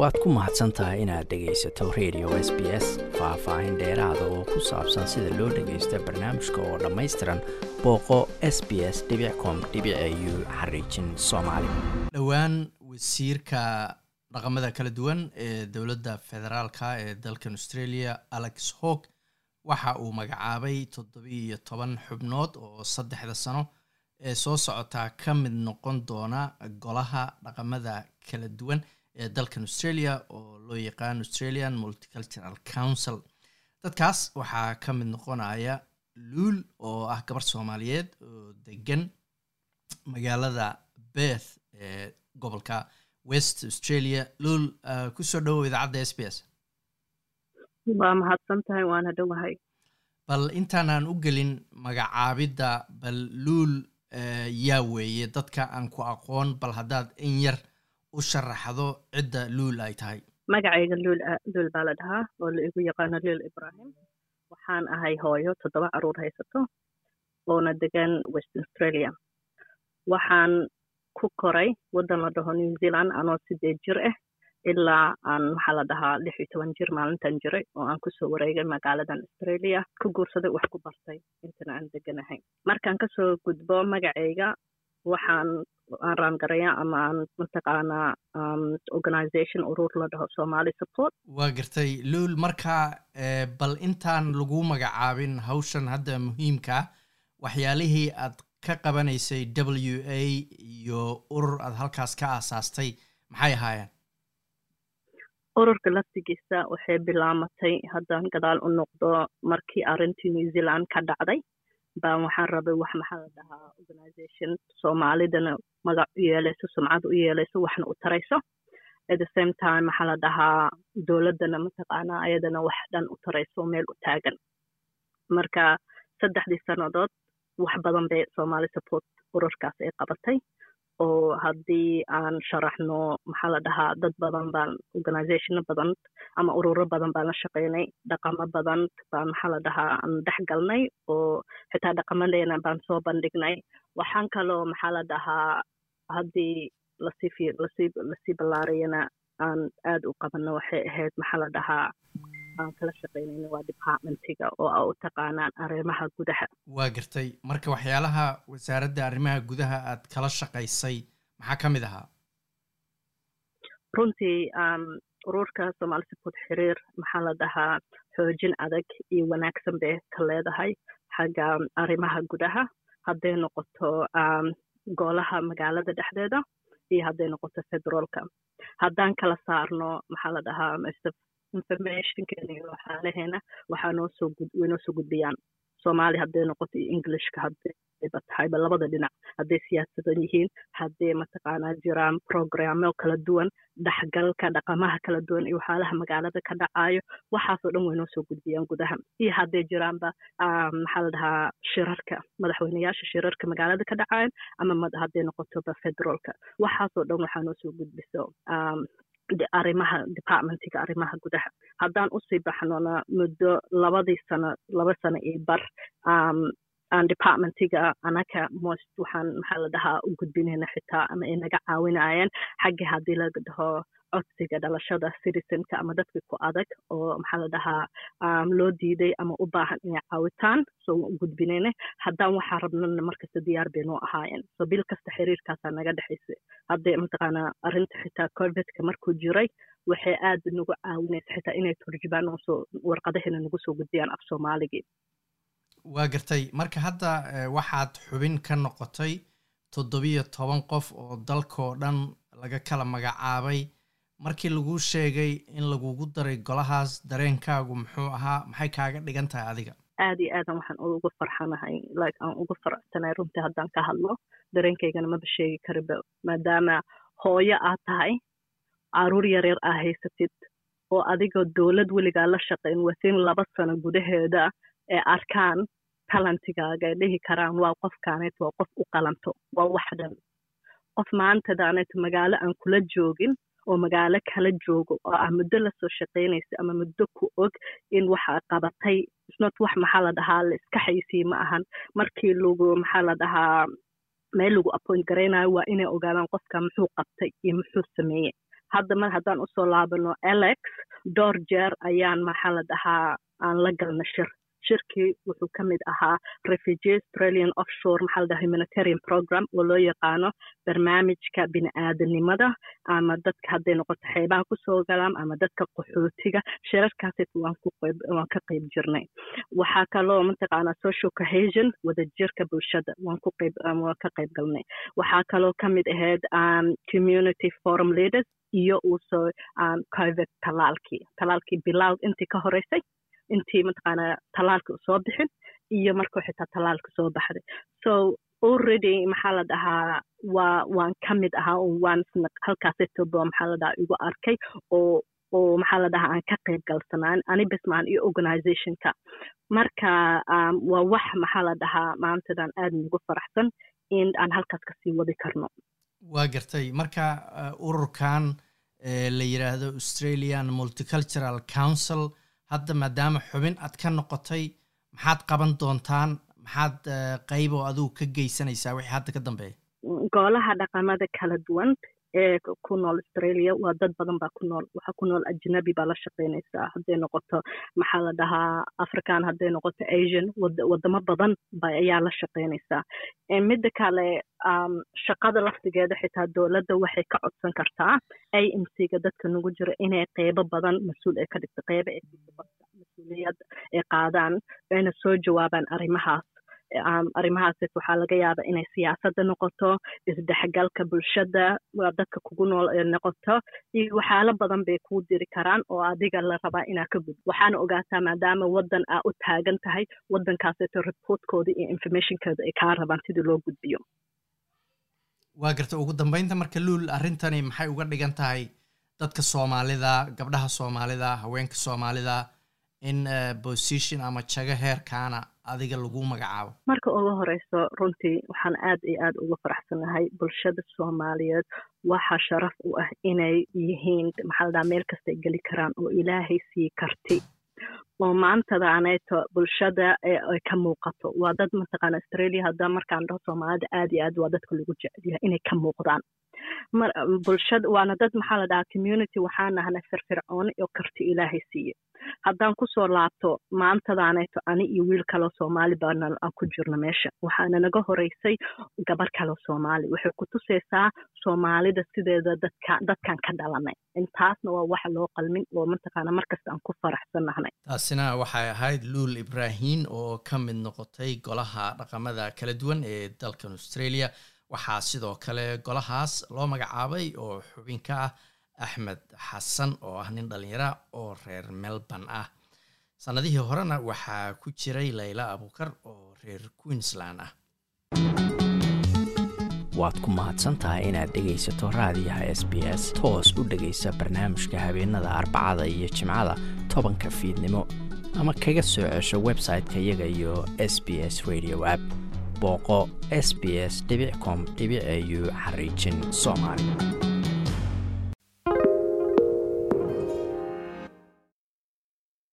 waad ku mahadsan tahay inaad dhegaysato radio s b s faah-faahin dheeraada oo ku saabsan sida loo dhagaysto barnaamijka oo dhammaystiran booqo s b s com u xariijin soomaali. Dhowaan wasiirka dhaqamada kala duwan ee dowladda federaalka ee dalkan australia alex hawk waxa uu magacaabay toddobiiyo toban xubnood oo saddexda sano ee soo socotaa ka mid noqon doona golaha dhaqamada kala duwan ee dalkan australia oo loo yaqaan australian multicultural council. Dadkaas waxaa ka mid noqonaya luul oo ah gabar soomaaliyeed oo degan magaalada beth ee gobolka west australia. Luul ku soo dhowow idaacadda s b s. Waa mahadsan tahay? Waana dhowahay bal intaanaan u gelin magacaabidda bal luul yaa weeye dadka aan ku aqoon bal haddaad in yar u sharaxdo cidda luul ay tahay. Magacayga luul luul baa la dhahaa oo la igu yaqaano luul ibrahim waxaan ahay hooyo toddoba carruur haysato oona degan west australia. Waxaan ku koray waddan la dhaho new zealand anoo sideed jir ah ilaa aan maxaa la dhahaa lix iyo toban jir maalintan jiray oo aan ku soo wareegay magaaladan australia ku guursaday wax ku bartay intana aan deganahay markaan ka soo gudbo magacayga waxaan aan raangaraya ama aan mataqaanaa organization urur la dhaho somali support. Waa gartay luul markaa bal intaan lagu magacaabin hawshan hadda muhiimkaa waxyaalihii aad ka qabanaysay w a iyo urur aad halkaas ka aasaastay maxay ahaayeen? Ururka laftigiisa waxay bilaamatay haddaan gadaal u noqdo markii arrintii new zealand ka dhacday baan waxaan rabay wax maxaa la dhahaa organization soomaalidana magac u yeelayso sumcad u yeelayso waxna u tarayso. At the same time maxaa la dhahaa dowladdana mataqaanaa ayadana wax dhan u tarayso meel u taagan. Marka saddexdii sannadood wax badan bay somali support ururkaas ay qabatay oo haddii aan sharaxno maxaa la dhahaa dad badan baan organizationo badan ama ururo badan baan la shaqaynay dhaqamo badan baan maxaa la dhahaa aan dhex oo xitaa dhaqamadeena baan soo bandhignay. Waxaan kaloo maxaa la dhahaa haddii la sii la sii la sii ballaariyana aan aad u qabanno waxay ahayd maxaa la dhahaa aan kala shaqaynayna waa departmentiga oo a u taqaanaan arrimaha gudaha. Waa gartay. Marka waxyaalaha wasaaradda arrimaha gudaha aad kala shaqaysay maxaa ka mid ahaa? Runtii ururka somaali support xiriir maxaa la dhahaa xoojin adag iyo wanaagsan bay ka leedahay xagga arrimaha gudaha. Hadday noqoto golaha magaalada dhexdeeda iyo hadday noqoto federaalka haddaan kala saarno maxaa la dhahaa informationkeena iyo waxaalaheena waxaa noo soo gud way noo soo gudbiyaan. Soomaali hadday noqoto iyo englishka tahayba labada dhinac hadday siyaasadan yihiin hadday mataqaanaa jiraan programmo kala duwan dhexgalka dhaqamaha kala duwan iyo waxyaalaha magaalada ka dhacayo waxaasoo dhan way noo soo gudbiyaan gudaha. Iyo hadday jiraanba maxaa la dhahaa shirarka madaxweyneyaasha shirarka magaalada ka dhacayan ama hadday noqotoba federaalka waxaasoo dhan waxaa noo soo gudbiso arrimaha departmentiga arrimaha gudaha. Haddaan u sii baxnona muddo labadii sano laba sano iyo bar aan departmentiga anaka most waxaan maxaa la dhahaa u gudbinayna xitaa ama ay naga caawinayeen xagga haddii laga dhaho codsiga dhalashada citizenka ama dadka ku adag oo maxaa la dhahaa loo diiday ama u baahan inay caawitaan so u gudbinayna. Haddaan waxaa rabnana markasta diyaar bay ahaayeen. So bil kasta xiriirkaasaa naga dhexaysay hadday mataqaanaa arrinta xitaa covidka markuu jiray waxay aad nagu caawinaysa xitaa inay turjubaan oosoo warqadaheena nagu soo gudbiyaan af soomaaligii waa gartay. Marka hadda waxaad xubin ka noqotay toddobiyo toban qof oo dalkoo dhan laga kala magacaabay. Markii laguu sheegay in lagugu daray golahaas dareenkaagu muxuu ahaa maxay kaaga dhigan tahay adiga? Aad iyo aadan waxaan uga farxanahay. Like aan uga faraxsanahay runtii haddaan ka hadlo. Dareenkaygana maba sheegi kariba maadaama hooyo aad tahay carruur yaryar aa haysatid oo adigoo dowlad weligaa la shaqayn wasin laba sano gudaheeda ee arkaan talantigaaga ay dhihi karaan waa qofkaaneet waa qof u qalanto waa wax dhan. Qof maantadaaneet magaalo aan kula joogin oo magaalo kala joogo oo ah muddo la soo shaqaynaysa ama muddo ku og in waxa qabatay isnot wax maxaa la dhahaa la xaysiye ma ahan. Markii lagu maxaa la dhahaa meel lagu appoint garaynayo waa inay ogaadaan qofka muxuu qabtay iyo muxuu sameeyey hadda mar haddaan u soo laabano alex dhowr jeer ayaan maxaa la dhahaa aan la galna shir shirkii wuxuu ka mid ahaa refugee australian offshore maxaa la dhaha humanitarian program oo loo yaqaano barnaamijka bini-aadanimada ama dadka hadday noqoto xeebaha ku soo galaan ama dadka qaxootiga. Shirarkaasayt waan ka qayb jirnay. Waxaa kaloo mataqaanaa social cohesion wadajirka bulshada waan ku qayb waan ka qayb galnay. Waxaa kaloo ka mid ahayd um, community forum leaders iyo uusoo um, covid talaalkii talaalkii bilaw intii ka horeysay intii mataqaanaa talaalka soo bixin iyo markuu xitaa talaalka soo baxday. So already maxaa la dhahaa waa waan ka mid ahaa waan halkaasitoba maxaa la dhahaa igu arkay oo oo maxaa la dhahaa aan ka qayb galsanaan ani bismaan iyo organizationka. Marka waa wax maxaa la dhahaa maantadan aad nugu faraxsan in aan halkaas ka sii wadi karno. Waa gartay. Marka uh, ururkan la yidhaahdo australian multicultural council hadda maadaama xubin aad ka noqotay maxaad qaban doontaan? Maxaad qayb oo adigu ka geysanaysaa wixii hadda ka dambeeya? Golaha dhaqamada kala duwan ku nool australia. Waa dad badan baa ku nool. Waxaa ku nool ajnabi baa la shaqaynaysaa hadday noqoto maxaa la dhahaa african hadday noqoto asian wadamo badan ba ayaa la shaqaynaysaa midda kale shaqada laftigeeda xitaa dowladda waxay ka codsan kartaa a m c ga dadka nagu jiro inay qeybo badan mas'uul ay ka dhigto qeybo ay mas'uuliyad ay qaadaan ayna soo jawaabaan arrimahaas arrimahaas waxaa laga yaabaa inay siyaasadda noqoto isdhexgalka bulshada dadka kugu nool noqoto iyo waxyaalo badan bay kuu diri karaan oo adiga la rabaa inaa ka gud waxaana ogaataa maadaama waddan aa u taagan tahay waddankaaseeto reportkooda iyo informationkooda ay kaa rabaan sidii loo gudbiyo. Waa garta ugu dambeynta marka luul arrintani maxay uga dhigan tahay dadka soomaalida gabdhaha soomaalida haweenka soomaalida in position ama jago heerkaana adiga lagu magacaabo. Marka ugu horeyso runtii waxaan aad iyo aad uga faraxsanahay bulshada soomaaliyeed. Waxaa sharaf u ah inay yihiin maxaa la dhaha meel kastay geli karaan oo ilaahay sii karti. Oo maantadaaneeto bulshada ay ka muuqato. Waa dad mataqaana australia hadda markaan dhaho soomaalida aad iyo aad waa dadka lagu jecelyahay inay ka muuqdaan bulshada waana dad maxaa la dhahaa community waxaan nahnay firfircooni oo karti ilaahay siiye. Haddaan ku soo laabto maantadaaneeto ani iyo wiil kaloo soomaali baana aan ku jirno meesha. Waxaana naga horeysay gabar kaloo soomaali. Waxay ku tusaysaa soomaalida sideeda dadka dadkan ka dhalanay. Intaasna waa waxa loo qalmin oo mataqaana markasta aan ku faraxsannahnay taasina waxay ahayd luul ibraahin oo ka mid noqotay golaha dhaqamada kala duwan ee dalkan australia waxaa sidoo kale golahaas loo magacaabay oo xubin ka ah axmed xasan oo ah nin dhallinyara oo reer melbourne ah. Sannadihii horena waxaa ku jiray layla abukar oo reer queensland ah. Waad ku mahadsantahay inaad dhegaysato raadiyaha s b s. Toos u dhegaysa barnaamijka habeenada arbacada iyo jimcada tobanka fiidnimo. Ama kaga soo cesho website-ka iyaga iyo s b s radio app booqo s b s com au xariijin soomaali